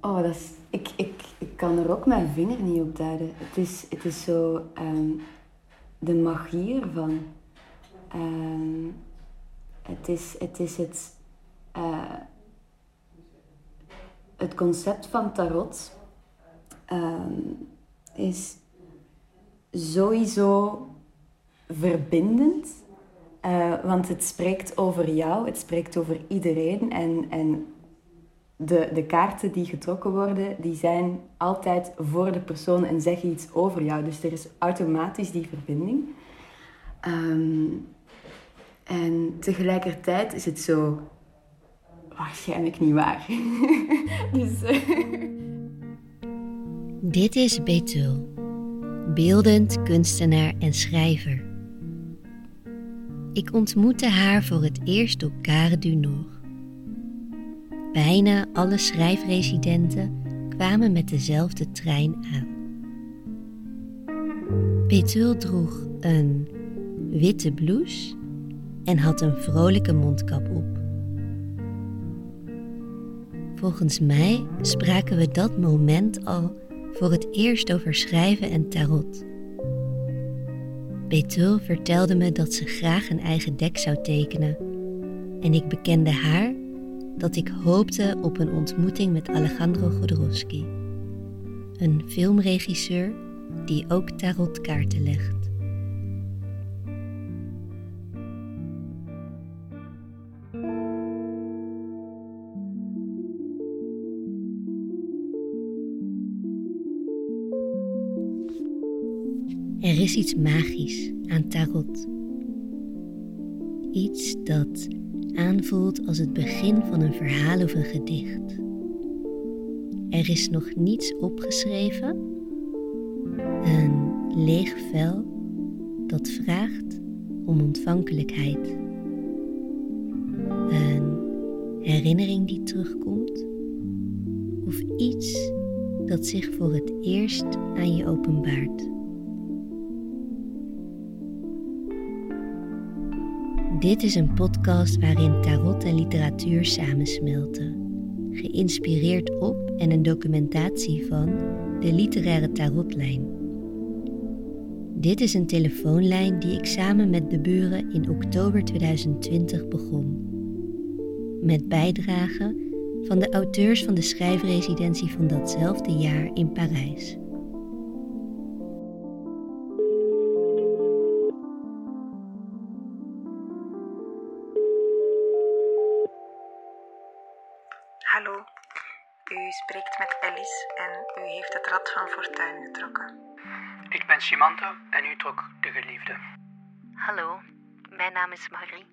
oh, dat is, ik, ik, ik kan er ook mijn vinger niet op duiden. Het is, het is zo ehm, de magie ervan. Ehm, het is het, is het, eh, het concept van tarot ehm, is sowieso verbindend. eh, want het spreekt over jou, het spreekt over iedereen. En, en de, de kaarten die getrokken worden, die zijn altijd voor de persoon en zeggen iets over jou. Dus er is automatisch die verbinding. Ehm, en tegelijkertijd is het zo waarschijnlijk niet waar. dus, eh, Dit is Betul, beeldend kunstenaar en schrijver. Ik ontmoette haar voor het eerst op Gare du Nord. Bijna alle schrijfresidenten kwamen met dezelfde trein aan. Betul droeg een witte blouse en had een vrolijke mondkap op. Volgens mij spraken we dat moment al voor het eerst over schrijven en tarot. Betul vertelde me dat ze graag een eigen dek zou tekenen en ik bekende haar dat ik hoopte op een ontmoeting met Alejandro Jodorowsky, een filmregisseur die ook tarotkaarten legt. Er is iets magisch aan tarot. Iets dat aanvoelt als het begin van een verhaal of een gedicht. Er is nog niets opgeschreven, een leeg vel dat vraagt om ontvankelijkheid. Een herinnering die terugkomt of iets dat zich voor het eerst aan je openbaart. Dit is een podcast waarin tarot en literatuur samensmelten. Geïnspireerd op en een documentatie van de literaire tarotlijn. Dit is een telefoonlijn die ik samen met de buren in oktober 2020 begon. Met bijdragen van de auteurs van de schrijfresidentie van datzelfde jaar in Parijs. Mijn naam is Marie.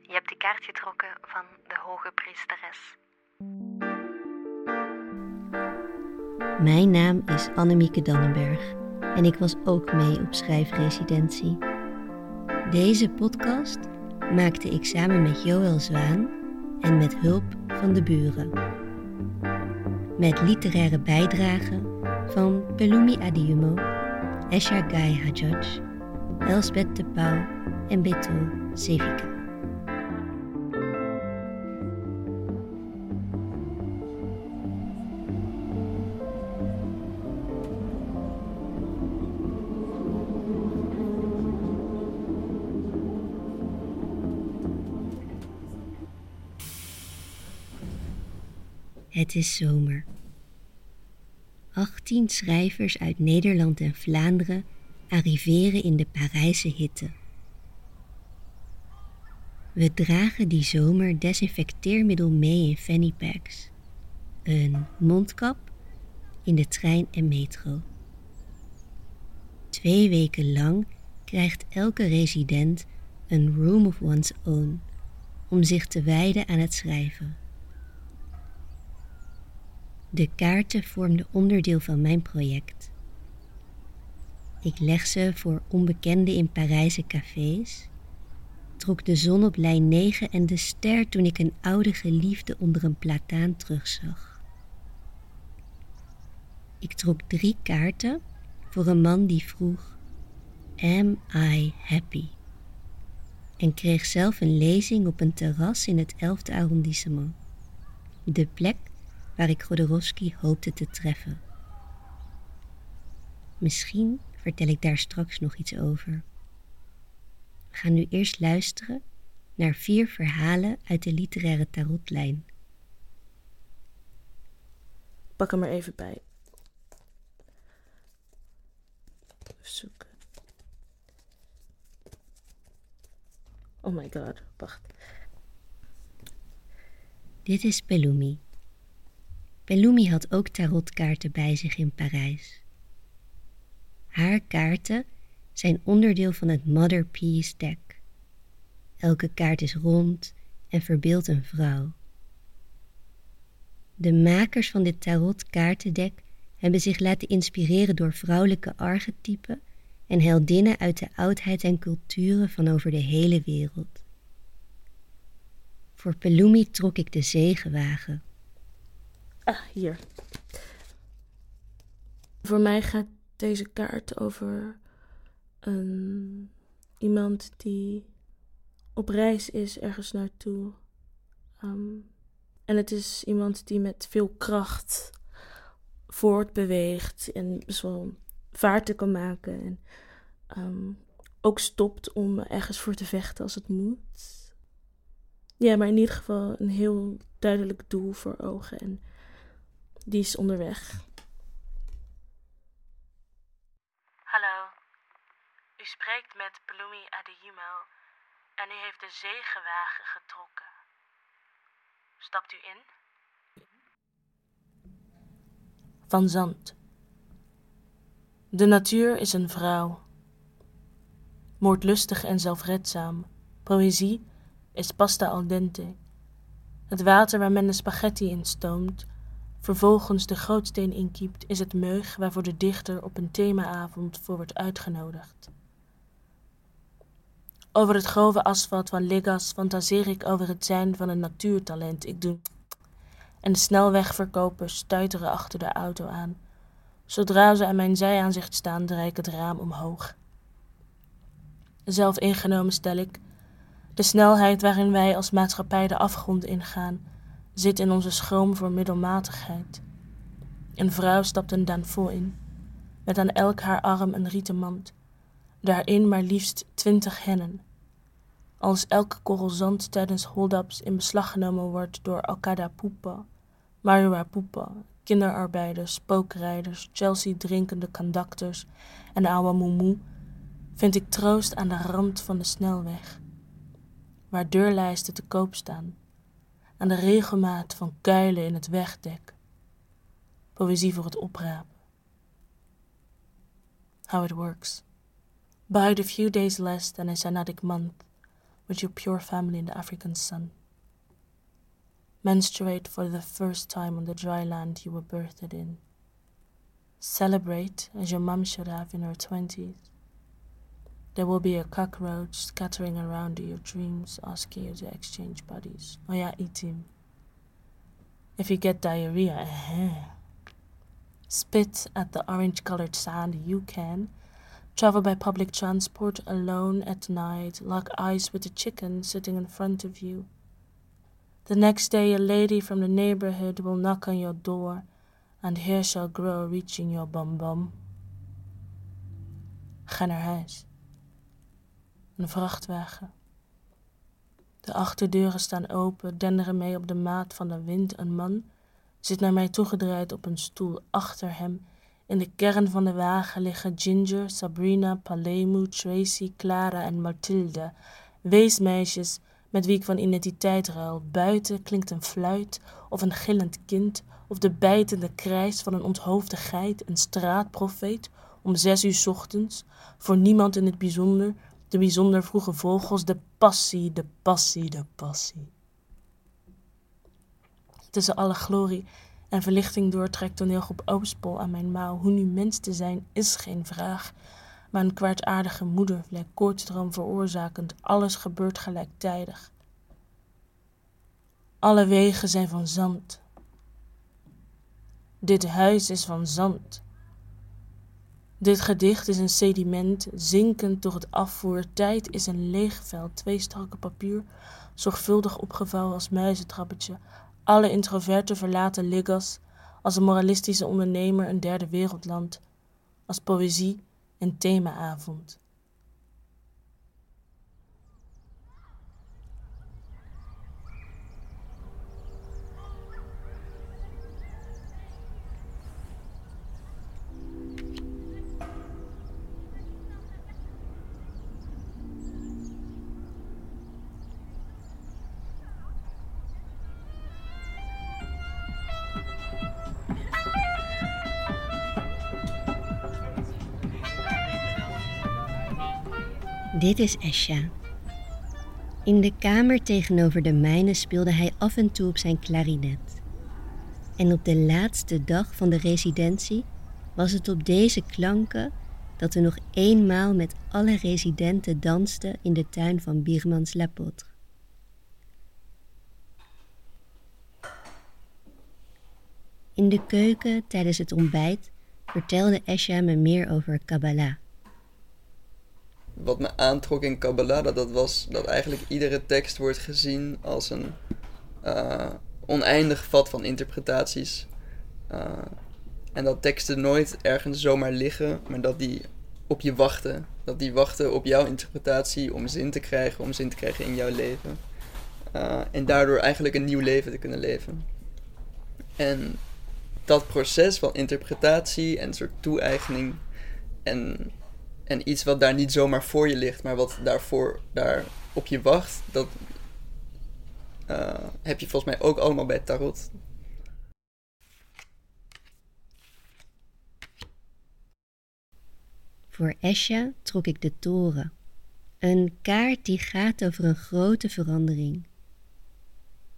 Je hebt de kaart getrokken van de hoge priesteres. Mijn naam is Annemieke Dannenberg en ik was ook mee op schrijfresidentie. Deze podcast maakte ik samen met Joël Zwaan en met hulp van de buren. Met literaire bijdragen van Pelumi Adiumo, Esha Gai Hajjaj, Elsbeth de Pauw en Betul Sevika. Het is zomer. 18 schrijvers uit Nederland en Vlaanderen arriveren in de Parijse hitte. We dragen die zomer desinfecteermiddel mee in fanny packs, een mondkap in de trein en metro. Twee weken lang krijgt elke resident een room of one's own om zich te wijden aan het schrijven. De kaarten vormden onderdeel van mijn project. Ik leg ze voor onbekenden in Parijse cafés, trok de zon op lijn 9 en de ster toen ik een oude geliefde onder een plataan terugzag. Ik trok drie kaarten voor een man die vroeg: Am I happy? En kreeg zelf een lezing op een terras in het 11e arrondissement. De plek waar ik Godorowski hoopte te treffen. Misschien vertel ik daar straks nog iets over. We gaan nu eerst luisteren naar vier verhalen uit de literaire tarotlijn. Pak hem er even bij. Zoeken. Oh my god, wacht. Dit is Pelumi. Pelumi had ook tarotkaarten bij zich in Parijs. Haar kaarten zijn onderdeel van het Mother Peace deck. Elke kaart is rond en verbeeldt een vrouw. De makers van dit tarotkaartendek hebben zich laten inspireren door vrouwelijke archetypen en heldinnen uit de oudheid en culturen van over de hele wereld. Voor Pelumi trok ik de zegenwagen. Ah, hier. Voor mij gaat deze kaart over een, iemand die op reis is ergens naartoe. Ehm, en het is iemand die met veel kracht voortbeweegt en best vaarten kan maken. En ehm, ook stopt om ergens voor te vechten als het moet. Ja, maar in ieder geval een heel duidelijk doel voor ogen. En die is onderweg. Hallo, u spreekt met Pelumi Adeyumo en u heeft de zegenwagen getrokken. Stapt u in? Van Zand. De natuur is een vrouw. Moordlustig en zelfredzaam. Poëzie is pasta al dente. Het water waar men de spaghetti in stoomt, vervolgens de gootsteen inkiept, is het meug waarvoor de dichter op een themaavond voor wordt uitgenodigd. Over het grove asfalt van Legas fantaseer ik over het zijn van een natuurtalent. Ik doe. En de snelwegverkopers stuiteren achter de auto aan. Zodra ze aan mijn zijaanzicht staan, draai ik het raam omhoog. Zelf ingenomen stel ik, de snelheid waarin wij als maatschappij de afgrond ingaan, zit in onze schroom voor middelmatigheid. Een vrouw stapt een danfo in, met aan elk haar arm een rieten mand, daarin maar liefst twintig hennen. Als elke korrel zand tijdens hold-ups in beslag genomen wordt door Alcada Pupa, Marua Pupa, kinderarbeiders, spookrijders, Chelsea-drinkende conductors en oude vind ik troost aan de rand van de snelweg waar deurlijsten te koop staan, aan de regelmaat van kuilen in het wegdek, poëzie voor het oprapen. How it works. Bide a few days less than a Sanadic month with your pure family in the African sun. Menstruate for the first time on the dry land you were birthed in. Celebrate as your mum should have in her twenties there will be a cockroach scattering around your dreams, asking you to exchange bodies. Oh yeah, eat him. If you get diarrhea, uh-huh. spit at the orange colored sand, you can. Travel by public transport alone at night, lock eyes with a chicken sitting in front of you. The next day, a lady from the neighborhood will knock on your door, and hair shall grow reaching your bum bum. Ga naar huis. een vrachtwagen. De achterdeuren staan open, denderen mee op de maat van de wind. Een man zit naar mij toegedraaid op een stoel achter hem. In de kern van de wagen liggen Ginger, Sabrina, Palemu, Tracy, Clara en Mathilde, weesmeisjes met wie ik van identiteit ruil. Buiten klinkt een fluit of een gillend kind of de bijtende krijs van een onthoofde geit, een straatprofeet, om zes uur ochtends, voor niemand in het bijzonder, de bijzonder vroege vogels, de passie, de passie, de passie. Tussen alle glorie en verlichting doortrekt toneelgroep Oostpol aan mijn mouw. Hoe nu mens te zijn is geen vraag, maar een kwaadaardige moedervlek, koortsdroom veroorzakend, alles gebeurt gelijktijdig. Alle wegen zijn van zand. Dit huis is van zand. Dit gedicht is een sediment, zinkend door het afvoer. Tijd is een leeg vel, twee strakke papier, zorgvuldig opgevouwen als muizentrappetje. Alle introverten verlaten Lagos als een moralistische ondernemer een derde wereldland, als poëzie een themaavond. Dit is Esha. In de kamer tegenover de mijne speelde hij af en toe op zijn klarinet. En op de laatste dag van de residentie was het op deze klanken dat we nog eenmaal met alle residenten dansten in de tuin van Birmans Lapotre. In de keuken tijdens het ontbijt vertelde Esha me meer over Kabbalah wat me aantrok in Kabbalah, dat, was dat eigenlijk iedere tekst wordt gezien als een uh, oneindig vat van interpretaties. Uh, en dat teksten nooit ergens zomaar liggen, maar dat die op je wachten. Dat die wachten op jouw interpretatie om zin te krijgen, om zin te krijgen in jouw leven. Uh, en daardoor eigenlijk een nieuw leven te kunnen leven. En dat proces van interpretatie en soort toe-eigening en en iets wat daar niet zomaar voor je ligt, maar wat daarvoor daar op je wacht, dat uh, heb je volgens mij ook allemaal bij tarot. Voor Esha trok ik de toren. Een kaart die gaat over een grote verandering.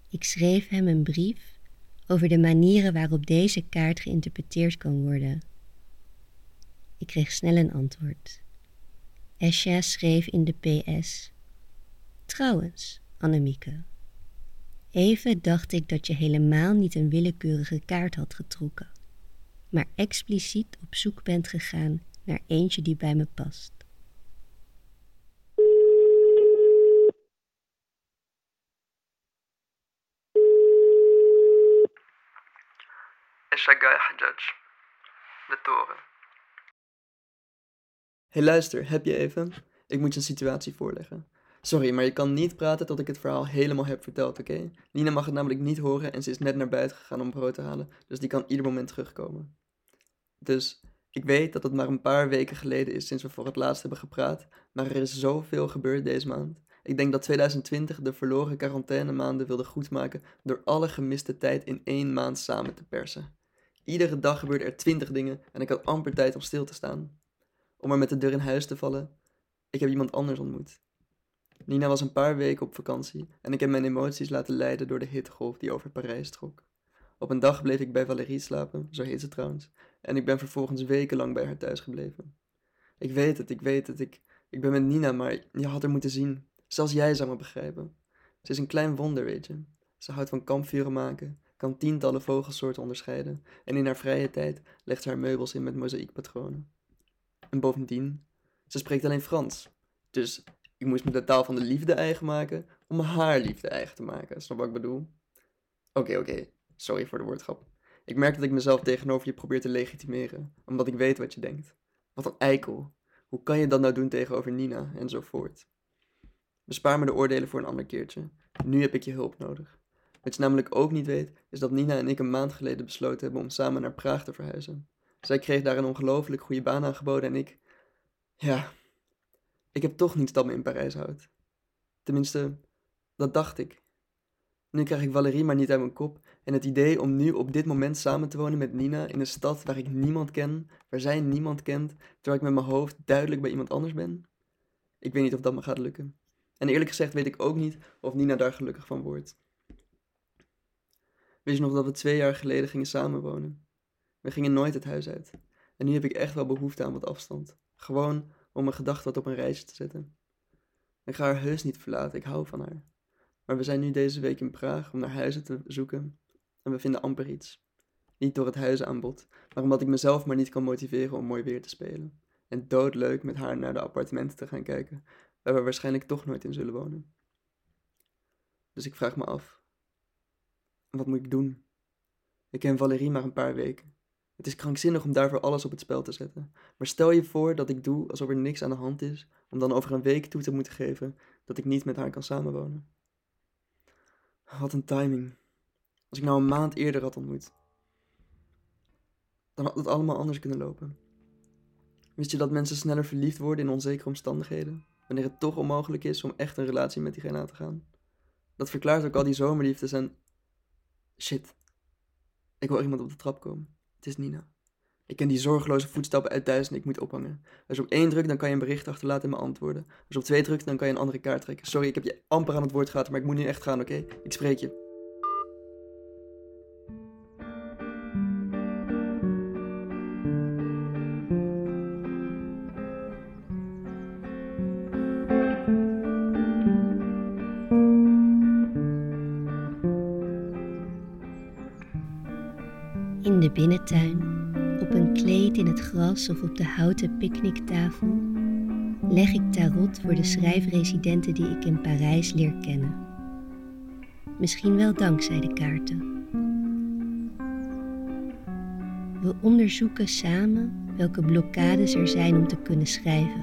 Ik schreef hem een brief over de manieren waarop deze kaart geïnterpreteerd kan worden. Ik kreeg snel een antwoord. Esha schreef in de PS. Trouwens, Annemieke. Even dacht ik dat je helemaal niet een willekeurige kaart had getrokken, maar expliciet op zoek bent gegaan naar eentje die bij me past. Esha Hajjaj, de toren hey, luister, heb je even? Ik moet je een situatie voorleggen. Sorry, maar je kan niet praten tot ik het verhaal helemaal heb verteld, oké? Nina mag het namelijk niet horen en ze is net naar buiten gegaan om brood te halen, dus die kan ieder moment terugkomen. Dus ik weet dat het maar een paar weken geleden is sinds we voor het laatst hebben gepraat, maar er is zoveel gebeurd deze maand. Ik denk dat 2020 de verloren quarantaine maanden wilde goedmaken door alle gemiste tijd in één maand samen te persen. Iedere dag gebeurden er twintig dingen en ik had amper tijd om stil te staan om maar met de deur in huis te vallen. Ik heb iemand anders ontmoet. Nina was een paar weken op vakantie en ik heb mijn emoties laten leiden door de hittegolf die over Parijs trok. Op een dag bleef ik bij Valérie slapen, zo heet ze trouwens, en ik ben vervolgens wekenlang bij haar thuis gebleven. Ik weet het, ik weet het, ik, ik ben met Nina, maar je had haar moeten zien. Zelfs jij zou me begrijpen. Ze is een klein wonder, weet je. Ze houdt van kampvuren maken, kan tientallen vogelsoorten onderscheiden en in haar vrije tijd legt ze haar meubels in met mozaïekpatronen. En bovendien, ze spreekt alleen Frans. Dus ik moest me de taal van de liefde eigen maken om haar liefde eigen te maken. Snap wat ik bedoel? Oké, oké. Sorry voor de woordgrap. Ik merk dat ik mezelf tegenover je probeer te legitimeren, omdat ik weet wat je denkt. Wat een eikel. Hoe kan je dat nou doen tegenover Nina? Enzovoort. Bespaar me de oordelen voor een ander keertje. Nu heb ik je hulp nodig. Wat je namelijk ook niet weet, is dat Nina en ik een maand geleden besloten hebben om samen naar Praag te verhuizen. Zij kreeg daar een ongelooflijk goede baan aangeboden en ik. Ja, ik heb toch niets dat me in Parijs houdt. Tenminste, dat dacht ik. Nu krijg ik Valerie maar niet uit mijn kop en het idee om nu op dit moment samen te wonen met Nina in een stad waar ik niemand ken, waar zij niemand kent, terwijl ik met mijn hoofd duidelijk bij iemand anders ben. Ik weet niet of dat me gaat lukken. En eerlijk gezegd weet ik ook niet of Nina daar gelukkig van wordt. Weet je nog dat we twee jaar geleden gingen samenwonen? We gingen nooit het huis uit. En nu heb ik echt wel behoefte aan wat afstand. Gewoon om mijn gedachten wat op een reisje te zetten. Ik ga haar heus niet verlaten, ik hou van haar. Maar we zijn nu deze week in Praag om naar huizen te zoeken. En we vinden amper iets. Niet door het huisaanbod, maar omdat ik mezelf maar niet kan motiveren om mooi weer te spelen. En doodleuk met haar naar de appartementen te gaan kijken, waar we waarschijnlijk toch nooit in zullen wonen. Dus ik vraag me af: Wat moet ik doen? Ik ken Valerie maar een paar weken. Het is krankzinnig om daarvoor alles op het spel te zetten. Maar stel je voor dat ik doe alsof er niks aan de hand is, om dan over een week toe te moeten geven dat ik niet met haar kan samenwonen. Wat een timing. Als ik nou een maand eerder had ontmoet, dan had het allemaal anders kunnen lopen. Wist je dat mensen sneller verliefd worden in onzekere omstandigheden, wanneer het toch onmogelijk is om echt een relatie met diegene aan te gaan? Dat verklaart ook al die zomerliefdes en. Shit. Ik hoor iemand op de trap komen. Het is Nina. Ik ken die zorgeloze voetstappen uit thuis en ik moet ophangen. Als je op één drukt, dan kan je een bericht achterlaten in mijn antwoorden. Als je op twee drukt, dan kan je een andere kaart trekken. Sorry, ik heb je amper aan het woord gehad, maar ik moet nu echt gaan, oké? Ik spreek je. Binnentuin, op een kleed in het gras of op de houten picknicktafel leg ik tarot voor de schrijfresidenten die ik in Parijs leer kennen. Misschien wel dankzij de kaarten. We onderzoeken samen welke blokkades er zijn om te kunnen schrijven.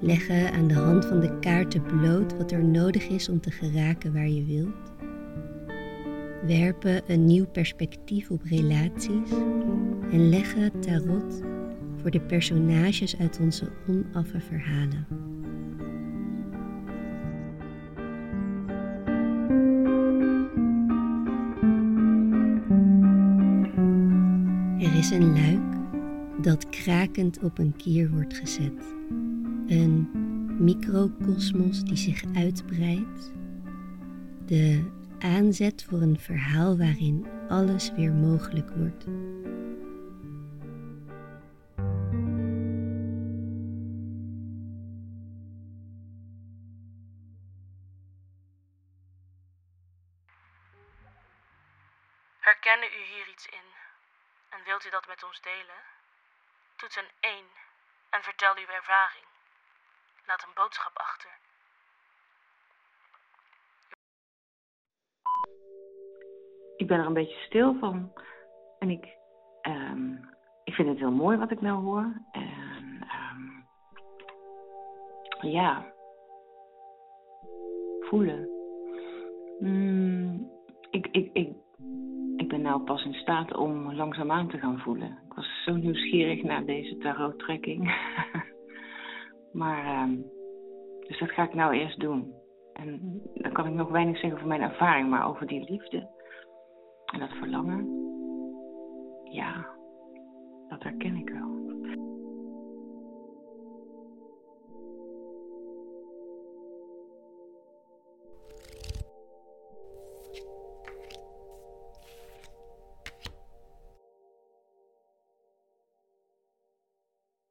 Leggen aan de hand van de kaarten bloot wat er nodig is om te geraken waar je wilt werpen een nieuw perspectief op relaties en leggen tarot voor de personages uit onze onaffe verhalen. Er is een luik dat krakend op een kier wordt gezet. Een microcosmos die zich uitbreidt. De aanzet voor een verhaal waarin alles weer mogelijk wordt. Herkende u hier iets in? En wilt u dat met ons delen? Toets een 1 en vertel uw ervaring. Laat een boodschap achter. Ik ben er een beetje stil van. En ik, ehm, ik vind het heel mooi wat ik nou hoor. En ehm, ja, voelen. Mm, ik, ik, ik, ik ben nou pas in staat om langzaamaan te gaan voelen. Ik was zo nieuwsgierig naar deze tarottrekking. maar, ehm, dus dat ga ik nou eerst doen. En dan kan ik nog weinig zeggen over mijn ervaring, maar over die liefde en dat verlangen, ja, dat herken ik wel.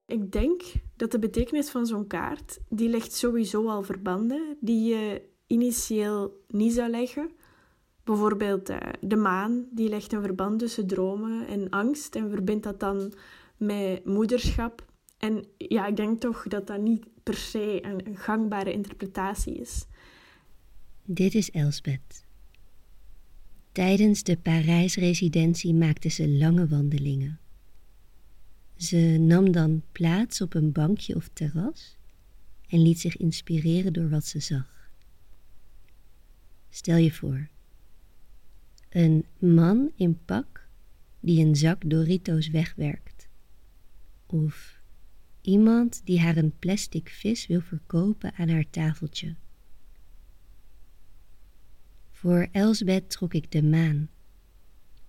Ik denk dat de betekenis van zo'n kaart, die legt sowieso al verbanden die je initieel niet zou leggen. Bijvoorbeeld uh, de maan, die legt een verband tussen dromen en angst en verbindt dat dan met moederschap. En ja, ik denk toch dat dat niet per se een, een gangbare interpretatie is. Dit is Elsbeth. Tijdens de Parijsresidentie maakte ze lange wandelingen. Ze nam dan plaats op een bankje of terras en liet zich inspireren door wat ze zag. Stel je voor, een man in pak die een zak Doritos wegwerkt. Of iemand die haar een plastic vis wil verkopen aan haar tafeltje. Voor Elsbeth trok ik de maan.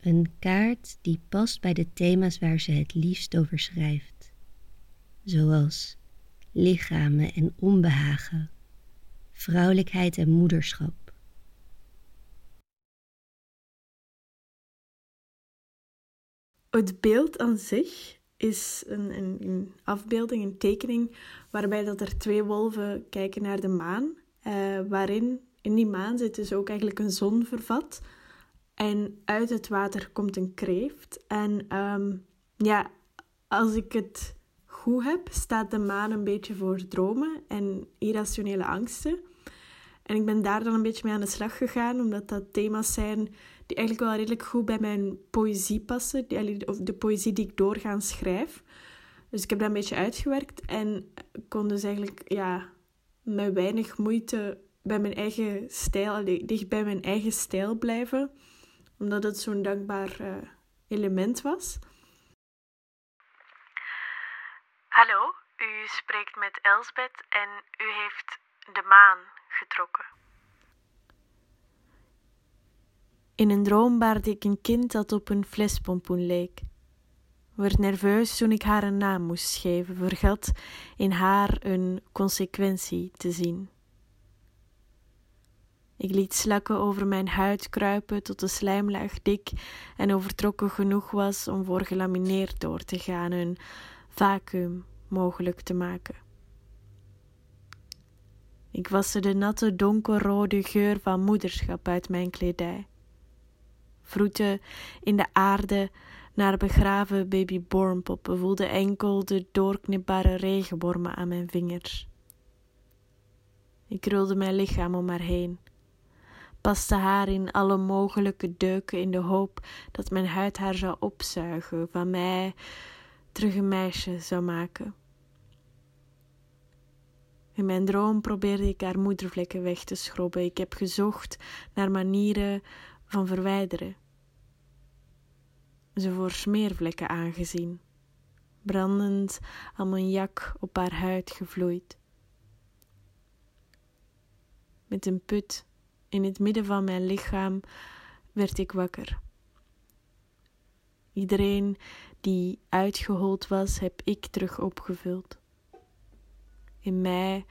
Een kaart die past bij de thema's waar ze het liefst over schrijft. Zoals lichamen en onbehagen, vrouwelijkheid en moederschap. Het beeld aan zich is een, een, afbeelding, een tekening, waarbij dat er twee wolven kijken naar de maan. Uh, waarin in die maan zit dus ook eigenlijk een zon vervat. En uit het water komt een kreeft. En um, ja, als ik het goed heb, staat de maan een beetje voor dromen en irrationele angsten. En ik ben daar dan een beetje mee aan de slag gegaan, omdat dat thema's zijn die eigenlijk wel redelijk goed bij mijn poëzie passen, die, of de poëzie die ik doorgaans schrijf. Dus ik heb dat een beetje uitgewerkt en kon dus eigenlijk ja, met weinig moeite bij mijn eigen stijl, dicht bij mijn eigen stijl blijven, omdat het zo'n dankbaar uh, element was. Hallo, u spreekt met Elsbeth en u heeft de maan getrokken. In een droom baarde ik een kind dat op een flespompoen leek. Werd nerveus toen ik haar een naam moest geven, vergat in haar een consequentie te zien. Ik liet slakken over mijn huid kruipen tot de slijmlaag dik en overtrokken genoeg was om voor gelamineerd door te gaan, een vacuüm mogelijk te maken. Ik waste de natte donkerrode geur van moederschap uit mijn kledij. Vroeten in de aarde naar begraven babybornpoppen voelde enkel de doorknipbare regenwormen aan mijn vingers. Ik krulde mijn lichaam om haar heen, paste haar in alle mogelijke deuken in de hoop dat mijn huid haar zou opzuigen, van mij terug een meisje zou maken. In mijn droom probeerde ik haar moedervlekken weg te schrobben. Ik heb gezocht naar manieren van verwijderen. Ze voor smeervlekken aangezien, brandend ammoniak op haar huid gevloeid. Met een put in het midden van mijn lichaam werd ik wakker. Iedereen die uitgehold was, heb ik terug opgevuld. In mij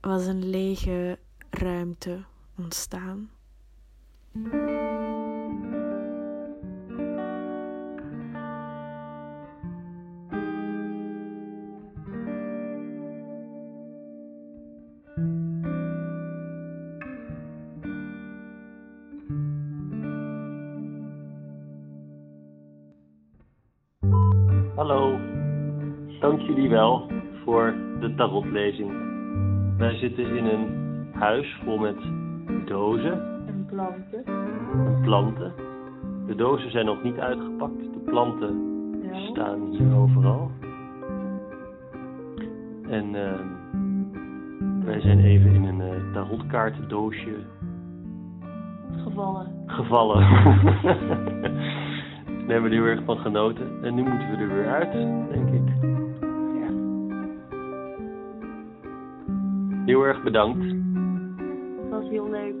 was een lege ruimte ontstaan. Hallo, dank jullie wel de tarotlezing. Wij zitten in een huis vol met dozen. En planten. En planten. De dozen zijn nog niet uitgepakt. De planten staan hier overal. En uh, wij zijn even in een uh, tarotkaartendoosje gevallen. Gevallen. Daar hebben we er heel erg van genoten. En nu moeten we er weer uit, denk ik. Heel erg bedankt. Het was heel leuk.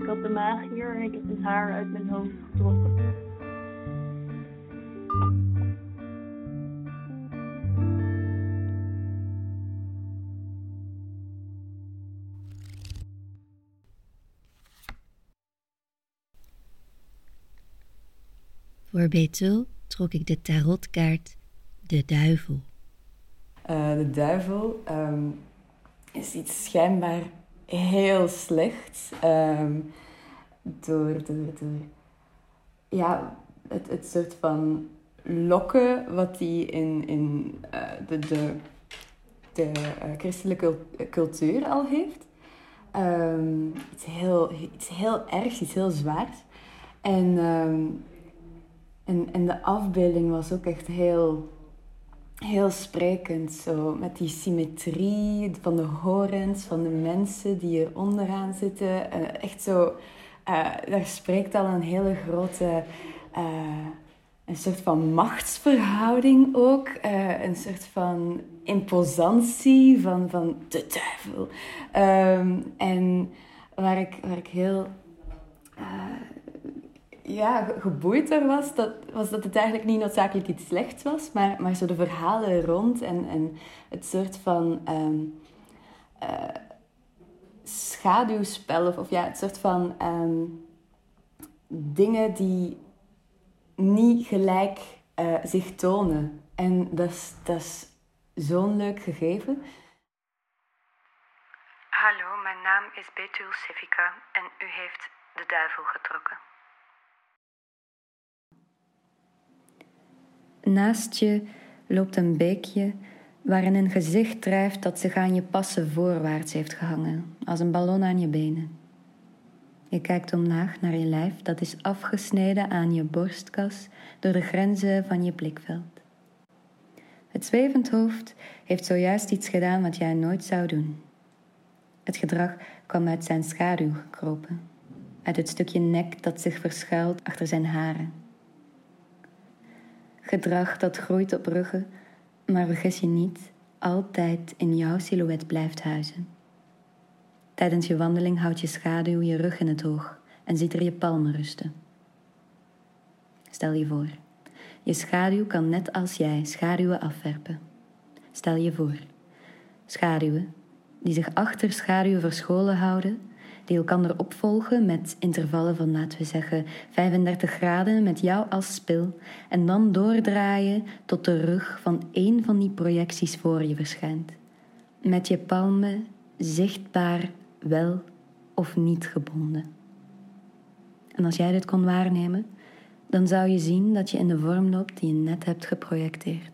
Ik had de maag hier en ik heb het haar uit mijn hoofd getrokken. Voor Betul trok ik de tarotkaart De Duivel. Uh, de duivel um, is iets schijnbaar heel slechts. Um, door, door, ja, het, het soort van lokken wat hij in, in uh, de, de, de uh, christelijke cultuur al heeft. Um, iets, heel, iets heel ergs, iets heel zwaars. En en, en de afbeelding was ook echt heel, heel sprekend. Zo, met die symmetrie van de horens, van de mensen die er onderaan zitten. Uh, echt zo, uh, daar spreekt al een hele grote, uh, een soort van machtsverhouding ook. een soort van imposantie van, van de duivel. Um, en waar ik, waar ik heel ja, geboeid door was, dat, was dat het eigenlijk niet noodzakelijk iets slechts was, maar, maar zo de verhalen rond en, en het soort van um, schaduwspel, of, ja, het soort van um, dingen die niet gelijk uh, zich tonen. En dat is, dat is zo'n leuk gegeven. Hallo, mijn naam is Betul Sevika en u heeft de duivel getrokken. Naast je loopt een beekje waarin een gezicht drijft dat zich aan je passen voorwaarts heeft gehangen, als een ballon aan je benen. Je kijkt omlaag naar je lijf dat is afgesneden aan je borstkas door de grenzen van je blikveld. Het zwevend hoofd heeft zojuist iets gedaan wat jij nooit zou doen. Het gedrag kwam uit zijn schaduw gekropen, uit het stukje nek dat zich verschuilt achter zijn haren. Gedrag dat groeit op ruggen, maar vergis je niet, altijd in jouw silhouet blijft huizen. Tijdens je wandeling houdt je schaduw je rug in het hoog en ziet er je palmen rusten. Stel je voor, je schaduw kan net als jij schaduwen afwerpen. Stel je voor, schaduwen die zich achter schaduwen verscholen houden, die elkaar opvolgen met intervallen van, laten we zeggen, 35 graden met jou als spil, en dan doordraaien tot de rug van één van die projecties voor je verschijnt. Met je palmen zichtbaar wel of niet gebonden. En als jij dit kon waarnemen, dan zou je zien dat je in de vorm loopt die je net hebt geprojecteerd.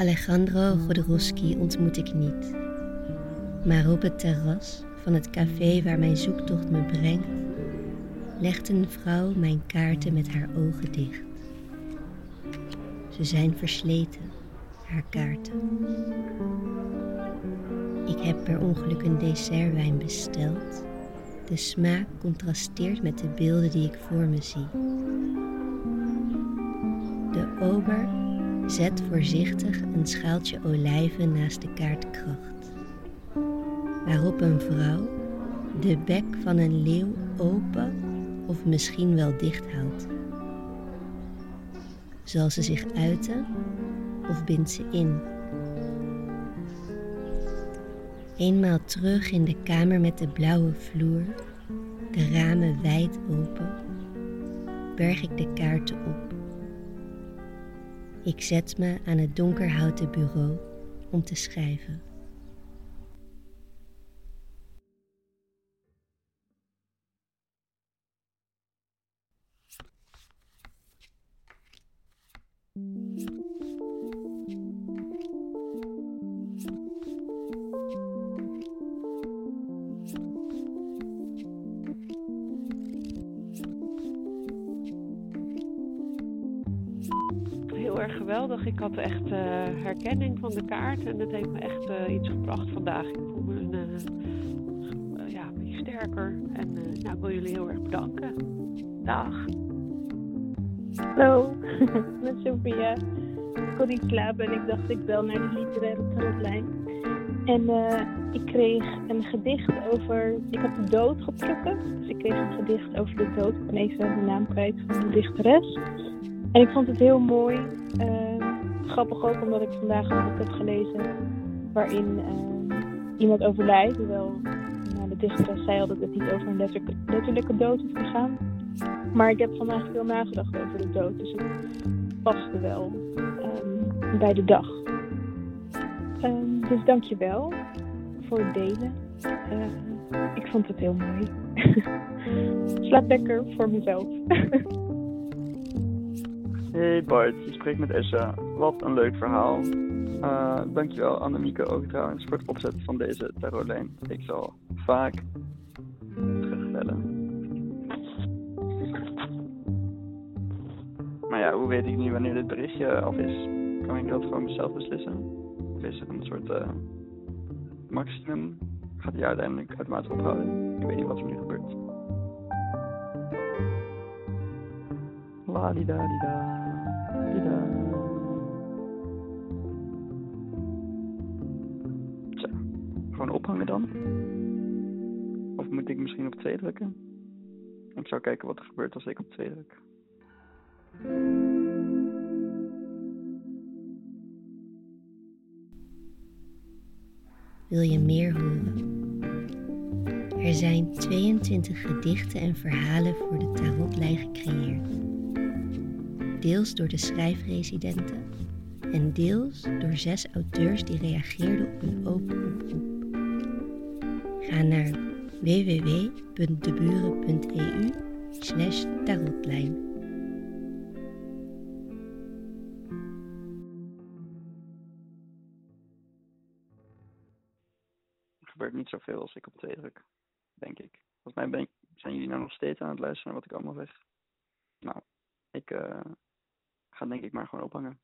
Alejandro Jodorowsky ontmoet ik niet. Maar op het terras van het café waar mijn zoektocht me brengt, legt een vrouw mijn kaarten met haar ogen dicht. Ze zijn versleten, haar kaarten. Ik heb per ongeluk een dessertwijn besteld. De smaak contrasteert met de beelden die ik voor me zie. De ober Zet voorzichtig een schaaltje olijven naast de kaartkracht, waarop een vrouw de bek van een leeuw open of misschien wel dicht houdt. Zal ze zich uiten of bindt ze in? Eenmaal terug in de kamer met de blauwe vloer, de ramen wijd open, berg ik de kaarten op. Ik zet me aan het donkerhouten bureau om te schrijven. Ik had echt uh, herkenning van de kaart en dat heeft me echt uh, iets gebracht vandaag. Ik voel me een, uh, ja, een sterker en nou, ik wil jullie heel erg bedanken. Dag. Hallo, met Sophia. Ik kon niet slapen en ik dacht ik bel naar de literaire tarotlijn. En ik kreeg een gedicht over. Ik had de dood geplukken. Dus ik kreeg een gedicht over de dood. Ik ben even de naam kwijt van de dichteres. En ik vond het heel mooi. Grappig ook omdat ik vandaag een boek heb gelezen waarin uh, iemand overlijdt. Hoewel nou, de dichteres zei al dat het niet over een letterlijke, dood hoeft te gaan. Maar ik heb vandaag veel nagedacht over de dood. Dus het paste wel um, bij de dag. Um, dus dank je wel voor het delen. Uh, ik vond het heel mooi. Slaap lekker voor mezelf. Hey Bart, je spreekt met Esha. Wat een leuk verhaal. Uh, dankjewel Annemieke ook trouwens voor het opzetten van deze tarotlijn. Ik zal vaak terugbellen. Maar ja, hoe weet ik nu wanneer dit berichtje af is? Kan ik dat gewoon mezelf beslissen? Of is er een soort uh, maximum? Gaat hij uiteindelijk automatisch ophouden? Ik weet niet wat er nu gebeurt. La gewoon ophangen dan. Of moet ik misschien op 2 drukken? Ik zou kijken wat er gebeurt als ik op 2 druk. Wil je meer horen? Er zijn 22 gedichten en verhalen voor de tarotlijn gecreëerd. Deels door de schrijfresidenten en deels door zes auteurs die reageerden op een open oproep. Ga naar www.deburen.eu slash gebeurt niet zoveel als ik op twee druk, denk ik. Volgens mij ben zijn jullie nou nog steeds aan het luisteren naar wat ik allemaal zeg. Nou, ik eh, ga denk ik maar gewoon ophangen.